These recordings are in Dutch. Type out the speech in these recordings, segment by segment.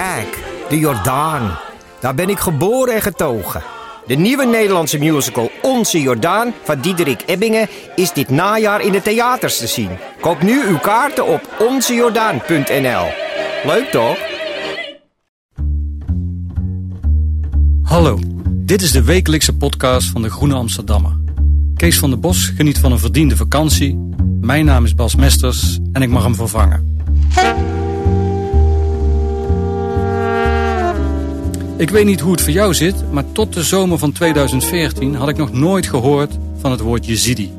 Kijk, de Jordaan. Daar ben ik geboren en getogen. De nieuwe Nederlandse musical Onze Jordaan van Diederik Ebbingen is dit najaar in de theaters te zien. Koop nu uw kaarten op onzejordaan.nl. Leuk toch? Hallo, dit is de wekelijkse podcast van de Groene Amsterdammer. Kees van der Bos geniet van een verdiende vakantie. Mijn naam is Bas Mesters en ik mag hem vervangen. Ik weet niet hoe het voor jou zit, maar tot de zomer van 2014 had ik nog nooit gehoord van het woord Jezidi.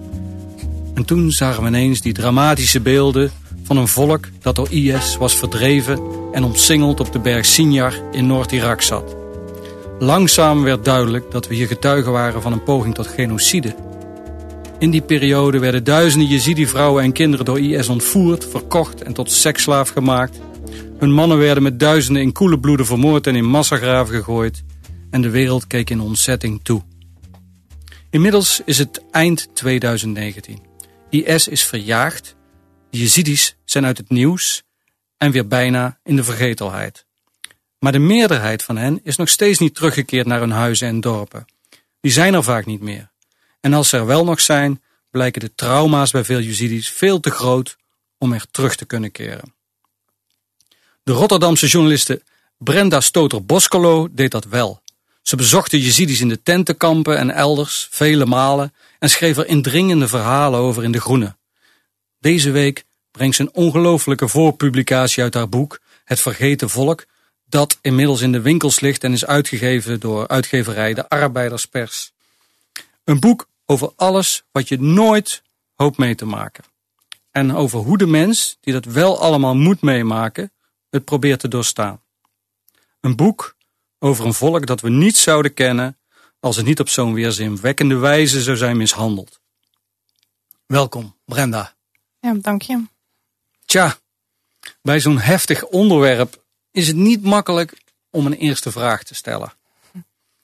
En toen zagen we ineens die dramatische beelden van een volk dat door IS was verdreven en omsingeld op de berg Sinjar in Noord-Irak zat. Langzaam werd duidelijk dat we hier getuigen waren van een poging tot genocide. In die periode werden duizenden Jezidi-vrouwen en kinderen door IS ontvoerd, verkocht en tot seksslaaf gemaakt. Hun mannen werden met duizenden in koele bloeden vermoord en in massagraven gegooid. En de wereld keek in ontzetting toe. Inmiddels is het eind 2019. IS is verjaagd, de Jezidis zijn uit het nieuws en weer bijna in de vergetelheid. Maar de meerderheid van hen is nog steeds niet teruggekeerd naar hun huizen en dorpen. Die zijn er vaak niet meer. En als ze er wel nog zijn, blijken de trauma's bij veel Jezidis veel te groot om er terug te kunnen keren. De Rotterdamse journaliste Brenda Stoter-Boskolo deed dat wel. Ze bezocht de Jezidis in de tentenkampen en elders vele malen en schreef er indringende verhalen over in De Groene. Deze week brengt ze een ongelooflijke voorpublicatie uit haar boek Het Vergeten Volk, dat inmiddels in de winkels ligt en is uitgegeven door uitgeverij De Arbeiderspers. Een boek over alles wat je nooit hoopt mee te maken. En over hoe de mens, die dat wel allemaal moet meemaken, het probeert te doorstaan. Een boek over een volk dat we niet zouden kennen als het niet op zo'n weerzinwekkende wijze zou zijn mishandeld. Welkom, Brenda. Ja, dank je. Tja, bij zo'n heftig onderwerp is het niet makkelijk om een eerste vraag te stellen.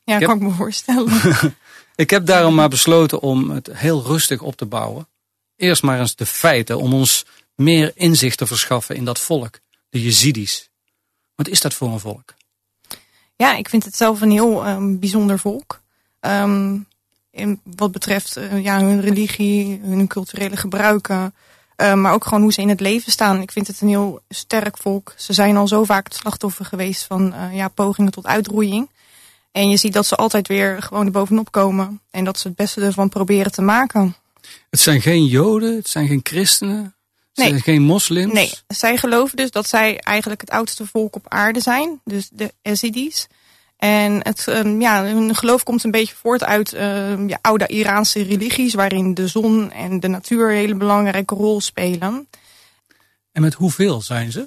Ja, Ik heb- kan ik me voorstellen. Ik heb daarom maar besloten om het heel rustig op te bouwen. Eerst maar eens de feiten om ons meer inzicht te verschaffen in dat volk, de Jezidis. Wat is dat voor een volk? ja, ik vind het zelf een heel ehm, bijzonder volk. Ehm, in wat betreft eh, ja, hun religie, hun culturele gebruiken. eh, maar ook gewoon hoe ze in het leven staan. Ik vind het een heel sterk volk. Ze zijn al zo vaak het slachtoffer geweest van eh, ja, pogingen tot uitroeiing. En je ziet dat ze altijd weer gewoon er bovenop komen. En dat ze het beste ervan proberen te maken. Het zijn geen Joden, het zijn geen christenen, Nee. zijn geen moslims. Nee, zij geloven dus dat zij eigenlijk het oudste volk op aarde zijn. Dus de Yazidis. En het, ehm, ja, hun geloof komt een beetje voort uit ehm, ja, oude Iraanse religies... waarin de zon en de natuur een hele belangrijke rol spelen. En met hoeveel zijn ze?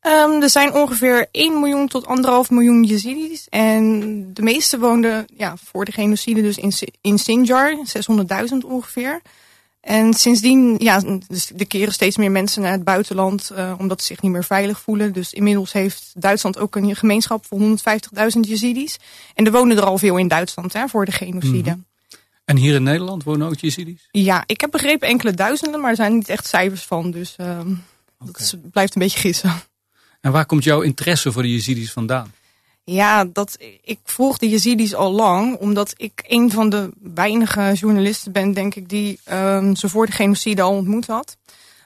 Ehm, er zijn ongeveer 1 miljoen tot 1,5 miljoen Yazidis. En de meeste woonden ja, voor de genocide dus in, in Sinjar, 600.000 ongeveer. En sindsdien, ja, dus er keren steeds meer mensen naar het buitenland, eh, omdat ze zich niet meer veilig voelen. Dus inmiddels heeft Duitsland ook een gemeenschap van 150.000 Yazidis. En er wonen er al veel in Duitsland hè, voor de genocide. En hier in Nederland wonen ook Jezidis? Ja, ik heb begrepen enkele duizenden, maar er zijn niet echt cijfers van. Dus ehm, dat is- blijft een beetje gissen. En waar komt jouw interesse voor de Jezidis vandaan? Ja, dat, ik volg de Yazidis al lang, omdat ik een van de weinige journalisten ben, denk ik, die ehm, ze voor de genocide al ontmoet had.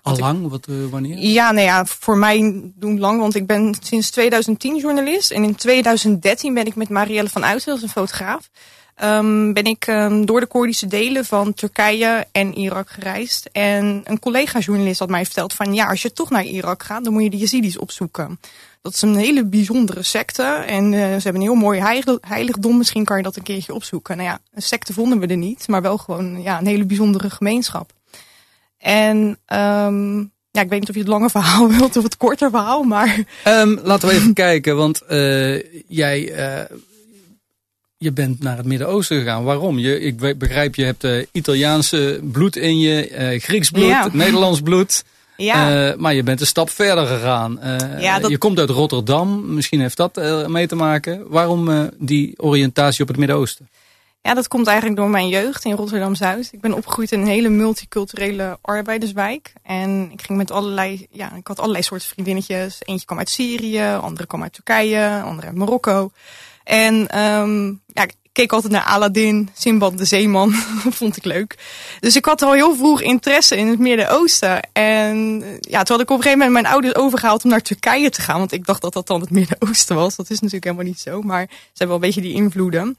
Al lang? Wat, eh, wanneer? Ja, nou ja, voor mij doen lang, want ik ben sinds 2010 journalist. En in 2013 ben ik met Marielle van is een fotograaf, ehm, ben ik ehm, door de Koerdische delen van Turkije en Irak gereisd. En een collega-journalist had mij verteld van, ja, als je toch naar Irak gaat, dan moet je de Yazidis opzoeken. Dat is een hele bijzondere secte en eh, ze hebben een heel mooi heilig- heiligdom. Misschien kan je dat een keertje opzoeken. Nou ja, een secte vonden we er niet, maar wel gewoon ja, een hele bijzondere gemeenschap. En ehm, ja, ik weet niet of je het lange verhaal wilt of het korter verhaal, maar... Um, laten we even kijken, want uh, jij... Uh, je bent naar het Midden-Oosten gegaan. Waarom? Je, ik begrijp, je hebt uh, Italiaanse bloed in je, uh, Grieks bloed, ja. Nederlands bloed. Ja. Uh, maar je bent een stap verder gegaan. Ja, dat... Je komt uit Rotterdam. Misschien heeft dat mee te maken. Waarom die oriëntatie op het Midden-Oosten? Ja, dat komt eigenlijk door mijn jeugd in Rotterdam-Zuid. Ik ben opgegroeid in een hele multiculturele arbeiderswijk. En ik ging met allerlei, ja, ik had allerlei soorten vriendinnetjes. Eentje kwam uit Syrië, andere kwam uit Turkije, andere uit Marokko. En um, ja, ik keek altijd naar Aladdin, Simbad de Zeeman. vond ik leuk. Dus ik had al heel vroeg interesse in het Midden-Oosten. En ja, toen had ik op een gegeven moment mijn ouders overgehaald om naar Turkije te gaan. Want ik dacht dat dat dan het Midden-Oosten was. Dat is natuurlijk helemaal niet zo. Maar ze hebben wel een beetje die invloeden.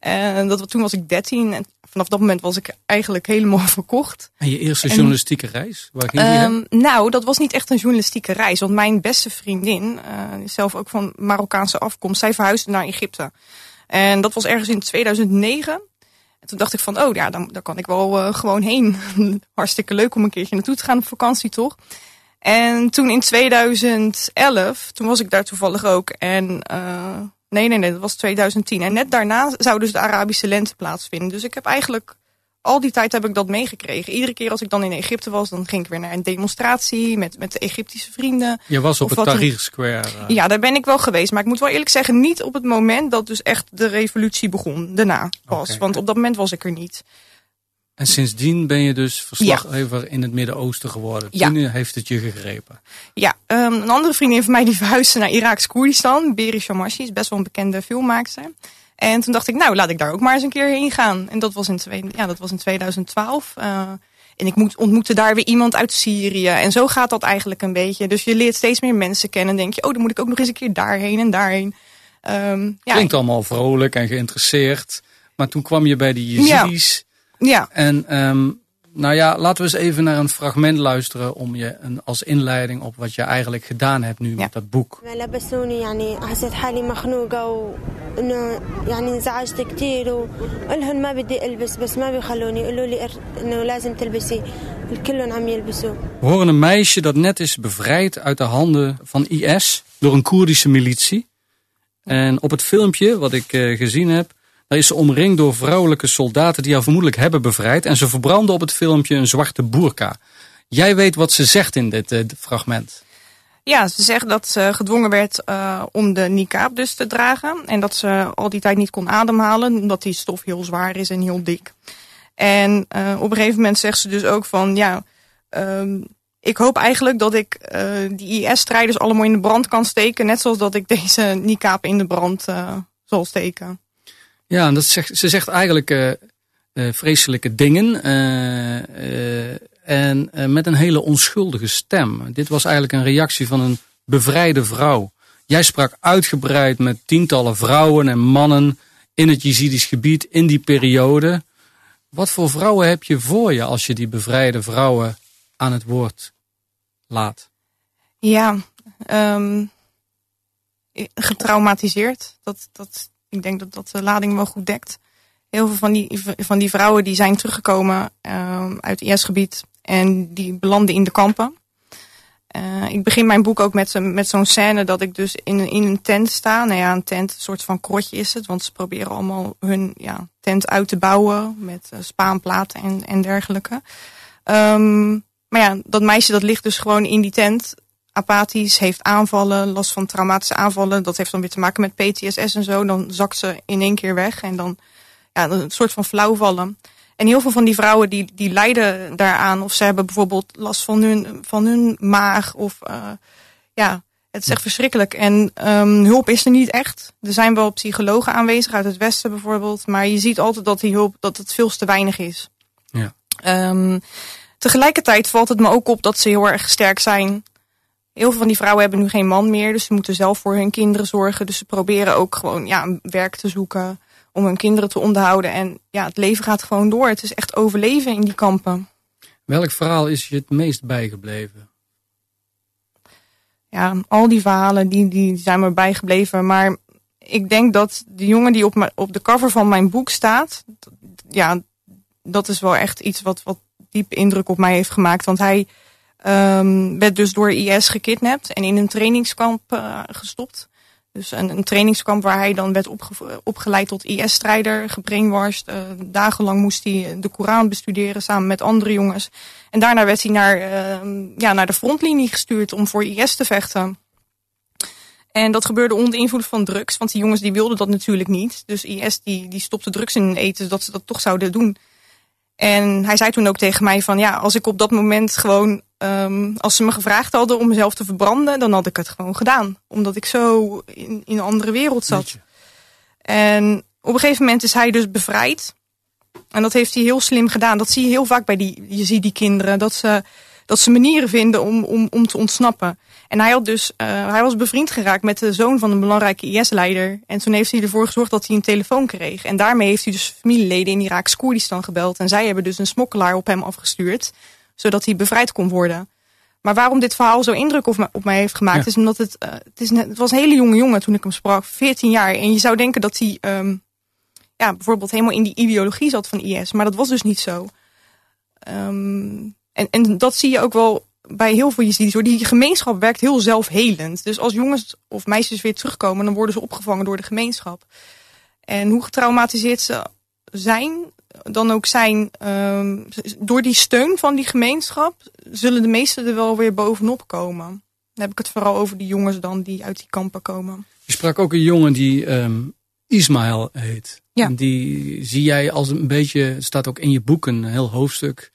En dat, toen was ik 13 en vanaf dat moment was ik eigenlijk helemaal verkocht. En je eerste journalistieke reis? Waar ging je um, Nou, dat was niet echt een journalistieke reis. Want mijn beste vriendin, uh, zelf ook van Marokkaanse afkomst, zij verhuisde naar Egypte. En dat was ergens in 2009. En toen dacht ik van, oh ja, dan, daar kan ik wel uh, gewoon heen. Hartstikke leuk om een keertje naartoe te gaan op vakantie, toch? En toen in 2011, toen was ik daar toevallig ook. En uh, Nee, nee, nee, dat was 2010. En net daarna zou dus de Arabische lente plaatsvinden. Dus ik heb eigenlijk al die tijd heb ik dat meegekregen. Iedere keer als ik dan in Egypte was, dan ging ik weer naar een demonstratie met, met de Egyptische vrienden. Je was op het Tahrir Square. Uh... Ja, daar ben ik wel geweest. Maar ik moet wel eerlijk zeggen, niet op het moment dat dus echt de revolutie begon. Daarna pas. Want op dat moment was ik er niet. En sindsdien ben je dus verslaggever in het Midden-Oosten geworden. Ja. Toen heeft het je gegrepen. Ja, um, een andere vriendin van mij die verhuisde naar Iraks Koerdistan. Beri Shamashi is best wel een bekende filmmaakster. En toen dacht ik, nou laat ik daar ook maar eens een keer heen gaan. En dat was in, ja, dat was in 2012. Uh, en ik moet, ontmoette daar weer iemand uit Syrië. En zo gaat dat eigenlijk een beetje. Dus je leert steeds meer mensen kennen. En denk je, oh dan moet ik ook nog eens een keer daarheen en daarheen. Um, ja. Klinkt allemaal vrolijk en geïnteresseerd. Maar toen kwam je bij de Yazidis. Ja. En um, nou ja, laten we eens even naar een fragment luisteren om je een, als inleiding op wat je eigenlijk gedaan hebt nu ja. met dat boek. We horen een meisje dat net is bevrijd uit de handen van IS door een Koerdische militie. En op het filmpje wat ik uh, gezien heb, daar is ze omringd door vrouwelijke soldaten die haar vermoedelijk hebben bevrijd. En ze verbranden op het filmpje een zwarte boerka. Jij weet wat ze zegt in dit uh, fragment. Ja, ze zegt dat ze gedwongen werd uh, om de niqab dus te dragen. En dat ze al die tijd niet kon ademhalen, omdat die stof heel zwaar is en heel dik. En uh, op een gegeven moment zegt ze dus ook van, ja, um, ik hoop eigenlijk dat ik die IS-strijders allemaal in de brand kan steken. Net zoals dat ik deze niqab in de brand zal steken. Ja, en dat zegt, ze zegt eigenlijk uh, uh, vreselijke dingen. Uh, en met een hele onschuldige stem. Dit was eigenlijk een reactie van een bevrijde vrouw. Jij sprak uitgebreid met tientallen vrouwen en mannen in het Jezidisch gebied in die periode. Wat voor vrouwen heb je voor je als je die bevrijde vrouwen aan het woord laat? Ja, um, getraumatiseerd. Dat, dat, ik denk dat dat de lading wel goed dekt. Heel veel van die, van die vrouwen die zijn teruggekomen uh, uit het IS-gebied en die belanden in de kampen. Uh, ik begin mijn boek ook met, met zo'n scène dat ik dus in, in een tent sta. Nou ja, een tent, een soort van krotje is het. Want ze proberen allemaal hun ja, tent uit te bouwen met uh, spaanplaten en, en dergelijke. Um, maar ja, dat meisje dat ligt dus gewoon in die tent apathisch, heeft aanvallen, last van traumatische aanvallen. Dat heeft dan weer te maken met PTSS en zo. Dan zakt ze in één keer weg en dan ja, een soort van flauwvallen. En heel veel van die vrouwen die, die lijden daaraan. Of ze hebben bijvoorbeeld last van hun, van hun maag. Of uh, ja, het is echt verschrikkelijk. En um, hulp is er niet echt. Er zijn wel psychologen aanwezig uit het Westen bijvoorbeeld. Maar je ziet altijd dat die hulp dat het veel te weinig is. Ja. Um, tegelijkertijd valt het me ook op dat ze heel erg sterk zijn heel veel van die vrouwen hebben nu geen man meer. Dus ze moeten zelf voor hun kinderen zorgen. Dus ze proberen ook gewoon ja, werk te zoeken om hun kinderen te onderhouden. En ja, het leven gaat gewoon door. Het is echt overleven in die kampen. Welk verhaal is je het meest bijgebleven? Ja, al die verhalen die, die zijn me bijgebleven. Maar ik denk dat de jongen die op, op de cover van mijn boek staat... Ja, dat is wel echt iets wat, wat diep indruk op mij heeft gemaakt. Want hij Um, werd dus door IS gekidnapt en in een trainingskamp uh, gestopt. Dus een, een, trainingskamp waar hij dan werd opge opgeleid tot IS-strijder, gebrainwashed. Uh, dagenlang moest hij de Koran bestuderen samen met andere jongens. En daarna werd hij naar, uh, ja, naar de frontlinie gestuurd om voor IS te vechten. En dat gebeurde onder invloed van drugs, want die jongens die wilden dat natuurlijk niet. Dus IS die, die stopte drugs in eten, zodat ze dat toch zouden doen. En hij zei toen ook tegen mij van ja, als ik op dat moment gewoon, um, als ze me gevraagd hadden om mezelf te verbranden, dan had ik het gewoon gedaan. Omdat ik zo in, in een andere wereld zat. En op een gegeven moment is hij dus bevrijd. En dat heeft hij heel slim gedaan. Dat zie je heel vaak bij die, je ziet die kinderen, dat ze, dat ze manieren vinden om, om, om te ontsnappen. En hij, had dus, uh, hij was bevriend geraakt met de zoon van een belangrijke IS-leider. En toen heeft hij ervoor gezorgd dat hij een telefoon kreeg. En daarmee heeft hij dus familieleden in Iraaks Koerdistan gebeld. En zij hebben dus een smokkelaar op hem afgestuurd. Zodat hij bevrijd kon worden. Maar waarom dit verhaal zo indruk op mij, op mij heeft gemaakt... is omdat het, uh, het, is het was een hele jonge jongen toen ik hem sprak. 14 jaar. En je zou denken dat hij um, ja, bijvoorbeeld helemaal in die ideologie zat van IS. Maar dat was dus niet zo. Um, en, en dat zie je ook wel bij heel veel Jezidis hoor. Die gemeenschap werkt heel zelfhelend. Dus als jongens of meisjes weer terugkomen, dan worden ze opgevangen door de gemeenschap. En hoe getraumatiseerd ze zijn, dan ook zijn, um, door die steun van die gemeenschap, zullen de meesten er wel weer bovenop komen. Dan heb ik het vooral over die jongens dan die uit die kampen komen. Je sprak ook een jongen die um, Ismaël heet. Ja. En die zie jij als een beetje, staat ook in je boek een heel hoofdstuk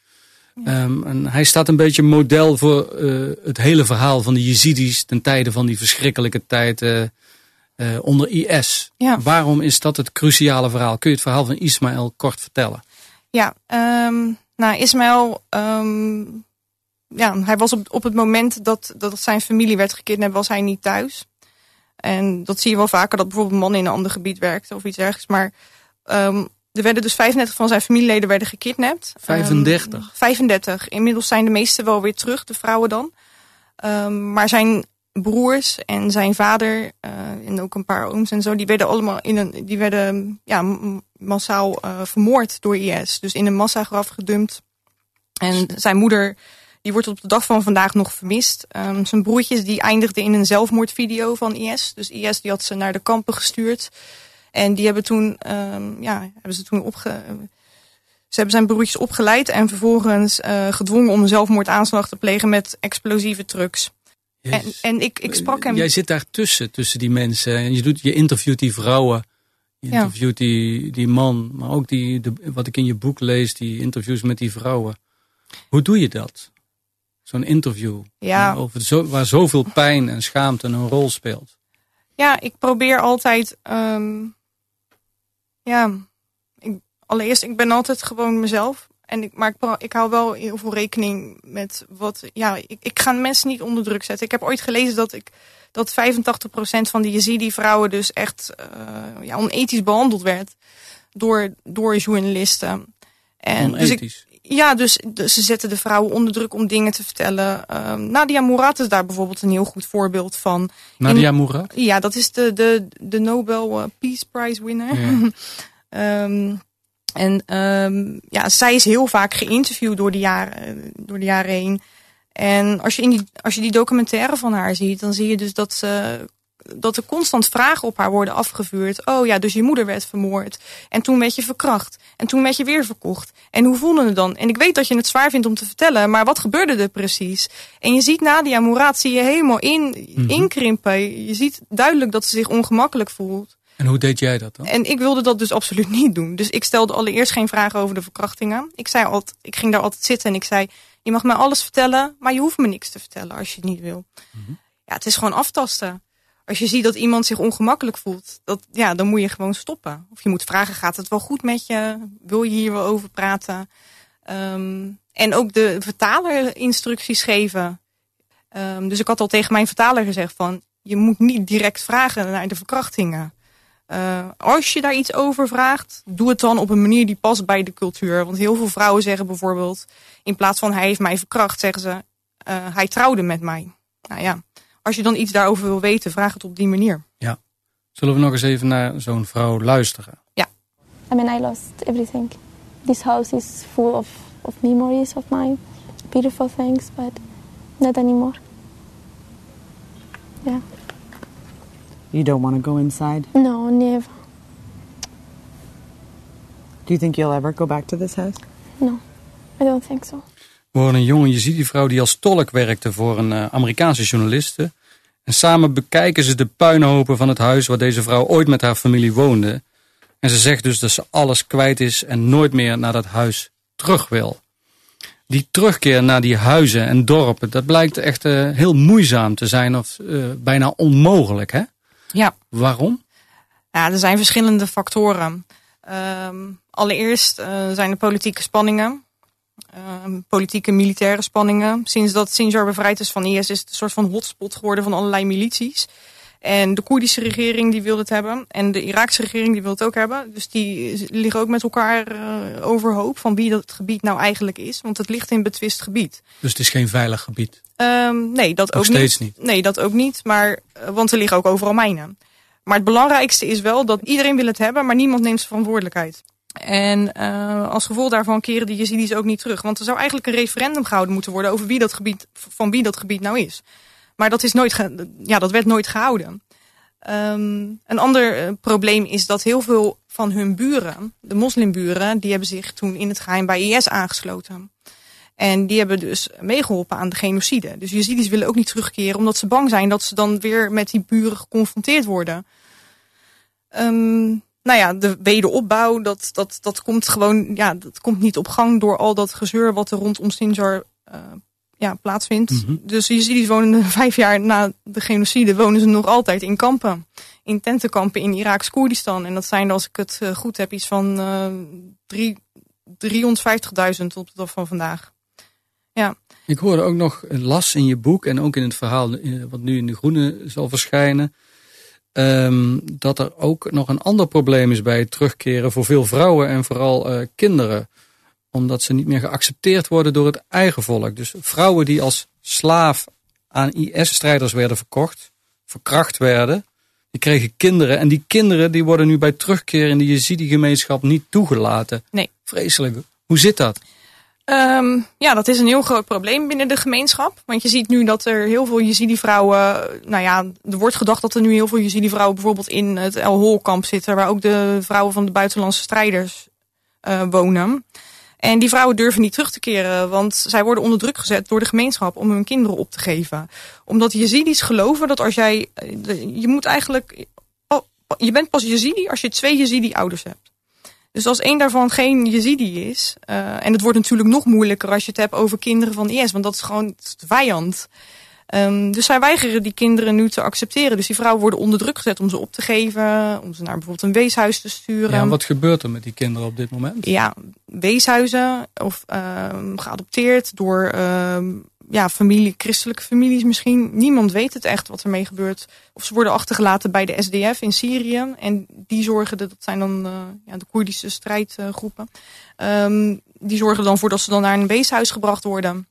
Um, en hij staat een beetje model voor uh, het hele verhaal van de Jezidis ten tijde van die verschrikkelijke tijd uh, uh, onder IS. Ja. Waarom is dat het cruciale verhaal? Kun je het verhaal van Ismaël kort vertellen? Ja, um, nou Ismaël, um, ja, hij was op, op het moment dat, dat zijn familie werd gekidnapt, was hij niet thuis. En dat zie je wel vaker, dat bijvoorbeeld een man in een ander gebied werkte of iets ergens. Maar um, er werden dus 35 van zijn familieleden werden gekidnapt. 35? Um, 35. Inmiddels zijn de meeste wel weer terug, de vrouwen dan. Um, maar zijn broers en zijn vader uh, en ook een paar ooms en zo, die werden allemaal in een, die werden ja, massaal uh, vermoord door IS. Dus in een massagraf gedumpt. En zijn moeder, die wordt op de dag van vandaag nog vermist. Um, zijn broertjes, die eindigden in een zelfmoordvideo van IS. Dus IS die had ze naar de kampen gestuurd. En die hebben toen, um, ja, hebben ze toen opge... Ze hebben zijn broertjes opgeleid en vervolgens uh, gedwongen om een zelfmoordaanslag te plegen met explosieve trucks. En, en ik, ik sprak hem. Jij zit daar tussen, tussen die mensen. En je, doet, je interviewt die vrouwen. Je interviewt ja. die, die man. Maar ook die, de, wat ik in je boek lees, die interviews met die vrouwen. Hoe doe je dat? Zo'n interview. Ja. Over zo, waar zoveel pijn en schaamte een rol speelt. Ja, ik probeer altijd um, ja, ik, allereerst, ik ben altijd gewoon mezelf. En ik, maar ik, ik hou wel heel veel rekening met wat. Ja, ik, ik ga mensen niet onder druk zetten. Ik heb ooit gelezen dat ik dat 85% van de Yazidi-vrouwen dus echt uh, ja, onethisch behandeld werd door, door journalisten. En onethisch? Dus ik, ja, dus, dus, ze zetten de vrouwen onder druk om dingen te vertellen. Um, Nadia Murad is daar bijvoorbeeld een heel goed voorbeeld van. Nadia Murad? Ja, dat is de, de, de Nobel uh, Peace Prize winner. Ja. um, en um, ja, zij is heel vaak geïnterviewd door de jaren, door de jaren heen. En als je, in die, als je die documentaire van haar ziet, dan zie je dus dat ze dat er constant vragen op haar worden afgevuurd. Oh ja, dus je moeder werd vermoord. En toen werd je verkracht. En toen werd je weer verkocht. En hoe voelde het dan? En ik weet dat je het zwaar vindt om te vertellen, maar wat gebeurde er precies? En je ziet Nadia Mourad zie je helemaal in, mm inkrimpen. Je ziet duidelijk dat ze zich ongemakkelijk voelt. En hoe deed jij dat dan? En ik wilde dat dus absoluut niet doen. Dus ik stelde allereerst geen vragen over de verkrachtingen. Ik, zei altijd, ik ging daar altijd zitten en ik zei... je mag mij alles vertellen, maar je hoeft me niks te vertellen als je het niet wil. Mm -hmm. Ja, het is gewoon aftasten als je ziet dat iemand zich ongemakkelijk voelt, dat, ja, dan moet je gewoon stoppen. Of je moet vragen, gaat het wel goed met je? Wil je hier wel over praten? Um, en ook de vertaler instructies geven. Um, dus ik had al tegen mijn vertaler gezegd van, je moet niet direct vragen naar de verkrachtingen. Uh, als je daar iets over vraagt, doe het dan op een manier die past bij de cultuur. Want heel veel vrouwen zeggen bijvoorbeeld, in plaats van hij heeft mij verkracht, zeggen ze, uh, hij trouwde met mij. Nou ja, als je dan iets daarover wil weten, vraag het op die manier. Ja. Zullen we nog eens even naar zo'n vrouw luisteren? Ja. I mean, I lost everything. This house is full of, of memories of mine, beautiful things, but not anymore. Yeah. You don't want to go inside? No, never. Do you think you'll ever go back to this house? No, I don't think so. We horen een jonge Yazidi-vrouw die als tolk werkte voor een uh, Amerikaanse journaliste. En samen bekijken ze de puinhopen van het huis waar deze vrouw ooit met haar familie woonde. En ze zegt dus dat ze alles kwijt is en nooit meer naar dat huis terug wil. Die terugkeer naar die huizen en dorpen, dat blijkt echt uh, heel moeizaam te zijn of uh, bijna onmogelijk, hè? Ja. Waarom? Ja, er zijn verschillende factoren. Um, allereerst uh, zijn er politieke spanningen. Uh, politieke militaire spanningen. Sinds dat Sinjar bevrijd is van IS is het een soort van hotspot geworden van allerlei milities. En de Koerdische regering die wil het hebben. En de Iraakse regering die wil het ook hebben. Dus die liggen ook met elkaar uh, overhoop van wie dat gebied nou eigenlijk is. Want het ligt in betwist gebied. Dus het is geen veilig gebied? Um, nee, dat Nog ook steeds niet. niet. Nee, dat ook niet. Maar, uh, want er liggen ook overal mijnen. Maar het belangrijkste is wel dat iedereen wil het hebben, maar niemand neemt zijn verantwoordelijkheid. En uh, als gevolg daarvan keren de Yazidis ook niet terug. Want er zou eigenlijk een referendum gehouden moeten worden over wie dat gebied, van wie dat gebied nou is. Maar dat, is nooit ja, dat werd nooit gehouden. Um, een ander uh, probleem is dat heel veel van hun buren, de moslimburen, die hebben zich toen in het geheim bij IS aangesloten. En die hebben dus meegeholpen aan de genocide. Dus Yazidis willen ook niet terugkeren omdat ze bang zijn dat ze dan weer met die buren geconfronteerd worden. Um, nou ja, de wederopbouw, dat, dat, dat komt gewoon, ja, dat komt niet op gang door al dat gezeur wat er rondom Sinjar uh, ja, plaatsvindt. Mm -hmm. Dus Yazidis wonen vijf jaar na de genocide, wonen ze nog altijd in kampen. In tentenkampen in Iraaks Koerdistan. En dat zijn, als ik het uh, goed heb, iets van uh, 350.000 op de dag van vandaag. Ik hoorde ook nog, las in je boek en ook in het verhaal eh, wat nu in de Groene zal verschijnen. Um, dat er ook nog een ander probleem is bij het terugkeren voor veel vrouwen en vooral uh, kinderen. Omdat ze niet meer geaccepteerd worden door het eigen volk. Dus vrouwen die als slaaf aan IS-strijders werden verkocht, verkracht werden, die kregen kinderen. En die kinderen die worden nu bij terugkeer in de Yazidi-gemeenschap niet toegelaten. Nee. Vreselijk. Hoe zit dat? Um, ja, dat is een heel groot probleem binnen de gemeenschap. Want je ziet nu dat er heel veel Yazidi-vrouwen... Nou ja, er wordt gedacht dat er nu heel veel Yazidi-vrouwen bijvoorbeeld in het El Hol-kamp zitten... waar ook de vrouwen van de buitenlandse strijders uh, wonen. En die vrouwen durven niet terug te keren, want zij worden onder druk gezet door de gemeenschap om hun kinderen op te geven. Omdat de Yazidis geloven dat als jij... Je moet eigenlijk... Je bent pas Yazidi als je twee Yazidi-ouders hebt. Dus als één daarvan geen Yazidi is, uh, en het wordt natuurlijk nog moeilijker als je het hebt over kinderen van IS, want dat is gewoon het vijand. Um, dus zij weigeren die kinderen nu te accepteren. Dus die vrouwen worden onder druk gezet om ze op te geven, om ze naar bijvoorbeeld een weeshuis te sturen. Ja, en wat gebeurt er met die kinderen op dit moment? Ja, weeshuizen of um, geadopteerd door um, ja, familie, christelijke families misschien. Niemand weet het echt wat ermee gebeurt. Of ze worden achtergelaten bij de SDF in Syrië. En die zorgen, dat zijn dan uh, ja, de Koerdische strijdgroepen. Um, die zorgen dan voor dat ze dan naar een weeshuis gebracht worden. En,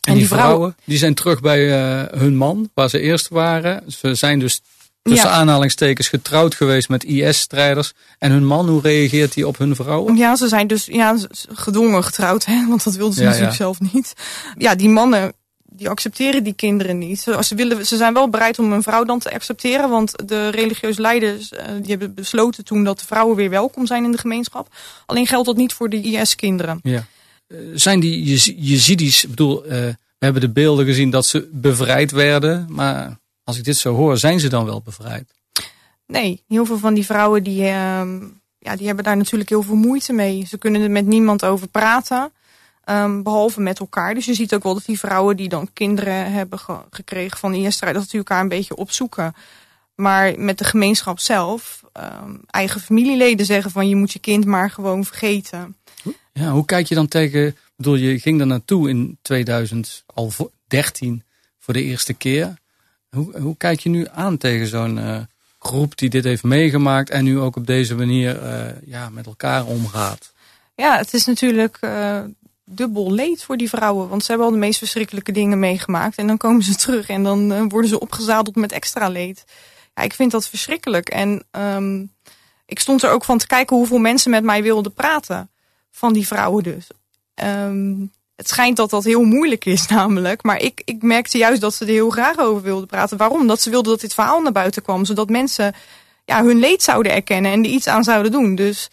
en die, die vrouwen, vrouwen, die zijn terug bij uh, hun man, waar ze eerst waren. Ze zijn dus tussen ja. aanhalingstekens getrouwd geweest met IS-strijders. En hun man, hoe reageert hij op hun vrouwen? Ja, ze zijn dus ja, gedwongen getrouwd, hè? want dat wilden ze ja, natuurlijk ja. zelf niet. Ja, die mannen die accepteren die kinderen niet. Ze, ze, willen, ze zijn wel bereid om een vrouw dan te accepteren. Want de religieuze leiders uh, die hebben besloten toen dat de vrouwen weer welkom zijn in de gemeenschap. Alleen geldt dat niet voor de IS-kinderen. Ja. Uh, zijn die Jezidis, ik bedoel, uh, we hebben de beelden gezien dat ze bevrijd werden. Maar als ik dit zo hoor, zijn ze dan wel bevrijd? Nee, heel veel van die vrouwen die, ja, die hebben daar natuurlijk heel veel moeite mee. Ze kunnen er met niemand over praten. Um, behalve met elkaar. Dus je ziet ook wel dat die vrouwen die dan kinderen hebben ge gekregen van IS-strijders, dat die elkaar een beetje opzoeken. Maar met de gemeenschap zelf, um, eigen familieleden zeggen van je moet je kind maar gewoon vergeten. Ja, hoe kijk je dan tegen, ik bedoel je ging er naartoe in 2013 voor de eerste keer. Hoe, hoe kijk je nu aan tegen zo'n uh, groep die dit heeft meegemaakt en nu ook op deze manier uh, ja, met elkaar omgaat? Ja, het is natuurlijk uh, dubbel leed voor die vrouwen. Want ze hebben al de meest verschrikkelijke dingen meegemaakt. En dan komen ze terug en dan uh, worden ze opgezadeld met extra leed. Ja, ik vind dat verschrikkelijk. En um, ik stond er ook van te kijken hoeveel mensen met mij wilden praten. Van die vrouwen dus. Um, het schijnt dat dat heel moeilijk is namelijk. Maar ik, ik merkte juist dat ze er heel graag over wilden praten. Waarom? Dat ze wilden dat dit verhaal naar buiten kwam. Zodat mensen ja, hun leed zouden erkennen en er iets aan zouden doen. Dus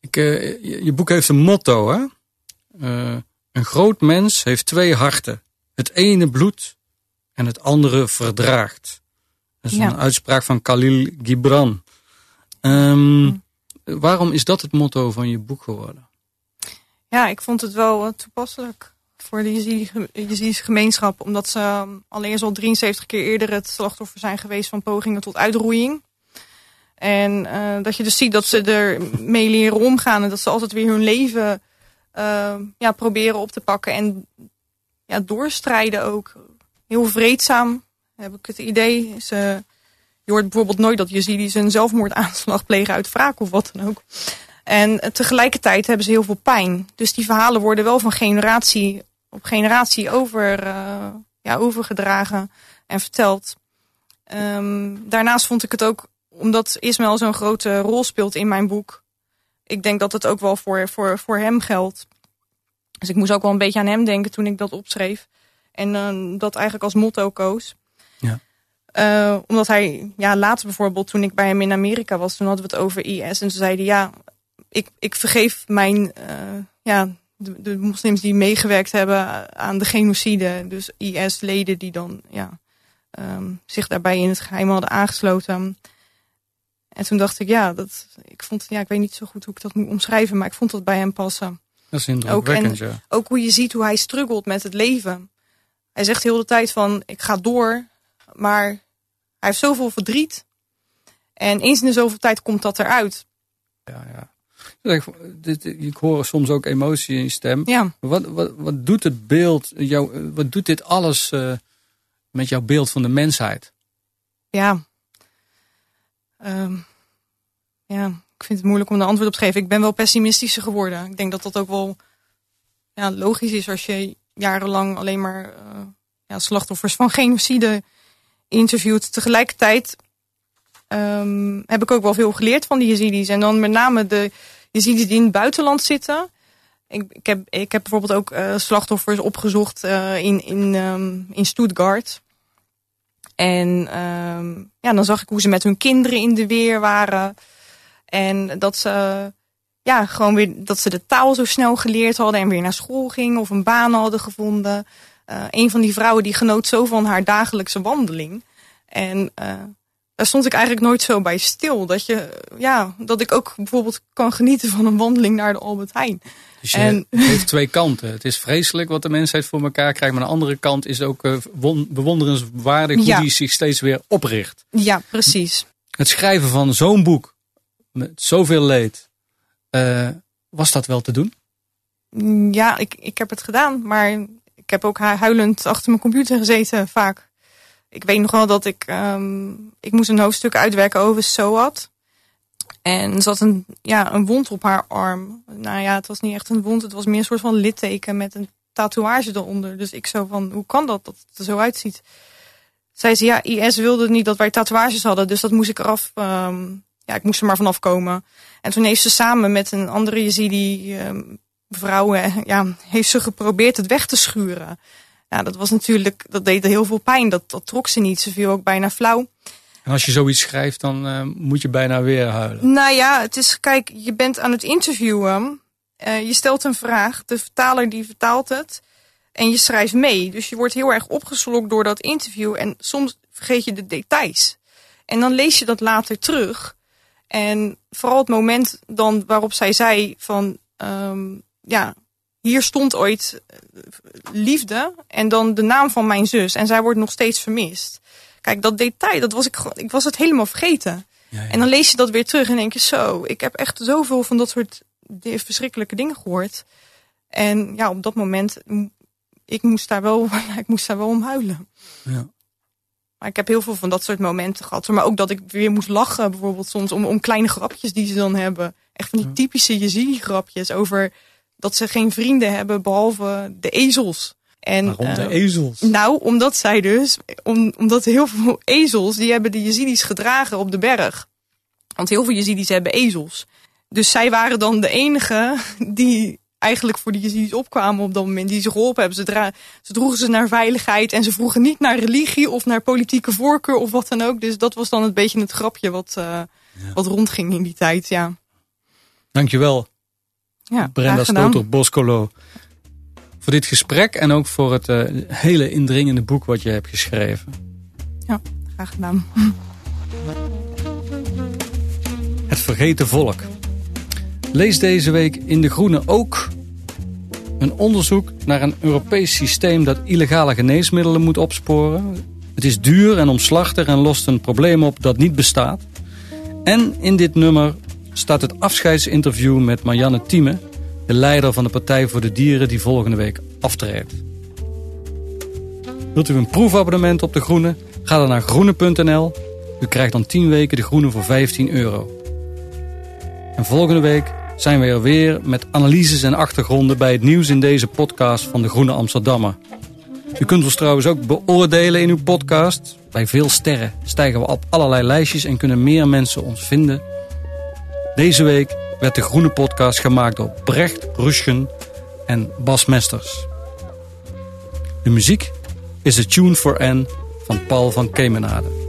Ik, eh, je boek heeft een motto, hè? Eh, een groot mens heeft twee harten. Het ene bloedt en het andere verdraagt. Dat is Ja. een uitspraak van Khalil Gibran. Ehm, Waarom is dat het motto van je boek geworden? ja, ik vond het wel eh, toepasselijk voor de Jezidi- Jezidische gemeenschap. Omdat ze eh, allereerst al 73 keer eerder het slachtoffer zijn geweest van pogingen tot uitroeiing. En eh, dat je dus ziet dat ze er mee leren omgaan. En dat ze altijd weer hun leven ja, proberen op te pakken. En ja, doorstrijden ook. Heel vreedzaam heb ik het idee. Ze, je hoort bijvoorbeeld nooit dat Jezidis een zelfmoordaanslag plegen uit wraak of wat dan ook. En eh, tegelijkertijd hebben ze heel veel pijn. Dus die verhalen worden wel van generatie op generatie over, eh, ja, overgedragen en verteld. Ehm, daarnaast vond ik het ook, omdat Ismaël zo'n grote rol speelt in mijn boek. Ik denk dat het ook wel voor, voor, voor hem geldt. Dus ik moest ook wel een beetje aan hem denken toen ik dat opschreef. En eh, dat eigenlijk als motto koos. Ja. Eh, omdat hij, ja, later bijvoorbeeld, toen ik bij hem in Amerika was, toen hadden we het over IS. En toen zei hij, ja, ik, ik vergeef mijn, eh, ja, de, de moslims die meegewerkt hebben aan de genocide. Dus IS-leden die dan, ja, ehm, zich daarbij in het geheim hadden aangesloten. En toen dacht ik, ja, dat, ik vond, ja, ik weet niet zo goed hoe ik dat moet omschrijven, maar ik vond dat bij hem passen. Dat is indrukwekkend, ja. Ook hoe je ziet hoe hij struggelt met het leven. Hij zegt heel de tijd van, ik ga door, maar hij heeft zoveel verdriet. En eens in de zoveel tijd komt dat eruit. ja, ja. Ik hoor soms ook emotie in je stem. Ja, Wat, wat, wat doet het beeld, jou, wat doet dit alles eh, met jouw beeld van de mensheid? ja. Ehm, ja, ik vind het moeilijk om de antwoord op te geven. Ik ben wel pessimistischer geworden. Ik denk dat dat ook wel ja, logisch is als je jarenlang alleen maar eh, slachtoffers van genocide interviewt. Tegelijkertijd ehm, heb ik ook wel veel geleerd van die Yazidis. En dan met name de Yazidis die in het buitenland zitten. Ik, ik, heb, ik heb bijvoorbeeld ook eh, slachtoffers opgezocht eh, in, in, ehm, in Stuttgart. En ehm, ja, dan zag ik hoe ze met hun kinderen in de weer waren. En dat ze, ja, gewoon weer, dat ze de taal zo snel geleerd hadden en weer naar school gingen of een baan hadden gevonden. Eh, een van die vrouwen die genoot zo van haar dagelijkse wandeling. En eh, daar stond ik eigenlijk nooit zo bij stil. Dat, je, ja, dat ik ook bijvoorbeeld kan genieten van een wandeling naar de Albert Heijn. Dus je, En- het heeft twee kanten. Het is vreselijk wat de mensheid voor elkaar krijgt. Maar aan de andere kant is het ook eh, won- bewonderenswaardig hoe Ja. die zich steeds weer opricht. Ja, precies. Het schrijven van zo'n boek met zoveel leed. eh, was dat wel te doen? Ja, ik, ik heb het gedaan, maar ik heb ook hu- huilend achter mijn computer gezeten vaak. Ik weet nog wel dat ik, ehm, ik moest een hoofdstuk uitwerken over SOAT. En er zat een, ja, een wond op haar arm. Nou ja, het was niet echt een wond, het was meer een soort van litteken met een tatoeage eronder. Dus ik zo van, hoe kan dat, dat het er zo uitziet? Zei ze, ja, IS wilde niet dat wij tatoeages hadden, dus dat moest ik eraf, ehm, ja, ik moest er maar vanaf komen. En toen heeft ze samen met een andere Yazidi ehm, vrouw, ja, heeft ze geprobeerd het weg te schuren. Ja, dat was natuurlijk, dat deed heel veel pijn. Dat, dat trok ze niet. Ze viel ook bijna flauw. En als je zoiets schrijft, dan eh, moet je bijna weer huilen. Nou ja, het is, kijk, je bent aan het interviewen. Eh, je stelt een vraag. De vertaler die vertaalt het. En je schrijft mee. Dus je wordt heel erg opgeslokt door dat interview. En soms vergeet je de details. En dan lees je dat later terug. En vooral het moment dan waarop zij zei van... ehm, ja, hier stond ooit eh, liefde en dan de naam van mijn zus. En zij wordt nog steeds vermist. Kijk, dat detail, dat was ik, gewoon- ik was het helemaal vergeten. Ja, ja. En dan lees je dat weer terug en denk je zo, ik heb echt zoveel van dat soort verschrikkelijke dingen gehoord. En ja, op dat moment, ik moest daar wel, ik moest daar wel om huilen. Ja. Maar ik heb heel veel van dat soort momenten gehad. Maar ook dat ik weer moest lachen bijvoorbeeld soms om, om kleine grapjes die ze dan hebben. Echt van die typische Yazidi grapjes over dat ze geen vrienden hebben behalve de ezels. En, Waarom de eh, ezels? nou, omdat zij dus, om, omdat heel veel ezels, die hebben de Yazidis gedragen op de berg. Want heel veel Yazidis hebben ezels. Dus zij waren dan de enige die eigenlijk voor die Yazidis opkwamen op dat moment. Die ze geholpen hebben. Ze, dra ze droegen ze naar veiligheid. En ze vroegen niet naar religie of naar politieke voorkeur of wat dan ook. Dus dat was dan een beetje het grapje wat, uh, wat rondging in die tijd. Ja. Dankjewel. Ja, Brenda graag gedaan. Stoter-Boscolo. Voor dit gesprek en ook voor het uh, hele indringende boek wat je hebt geschreven. Ja, graag gedaan. Het vergeten volk. Lees deze week in De Groene ook een onderzoek naar een Europees systeem dat illegale geneesmiddelen moet opsporen. Het is duur en omslachtig en lost een probleem op dat niet bestaat. En in dit nummer staat het afscheidsinterview met Marianne Thieme, de leider van de Partij voor de Dieren die volgende week aftreedt. Wilt u een proefabonnement op De Groene? Ga dan naar groene.nl. U krijgt dan 10 weken De Groene voor 15 euro. En volgende week zijn we er weer met analyses en achtergronden bij het nieuws in deze podcast van De Groene Amsterdammer. U kunt ons trouwens ook beoordelen in uw podcast. Bij veel sterren stijgen we op allerlei lijstjes en kunnen meer mensen ons vinden. Deze week werd de Groene Podcast gemaakt door Brecht Ruschen en Bas Mesters. De muziek is de Tune for N van Paul van Kemenade.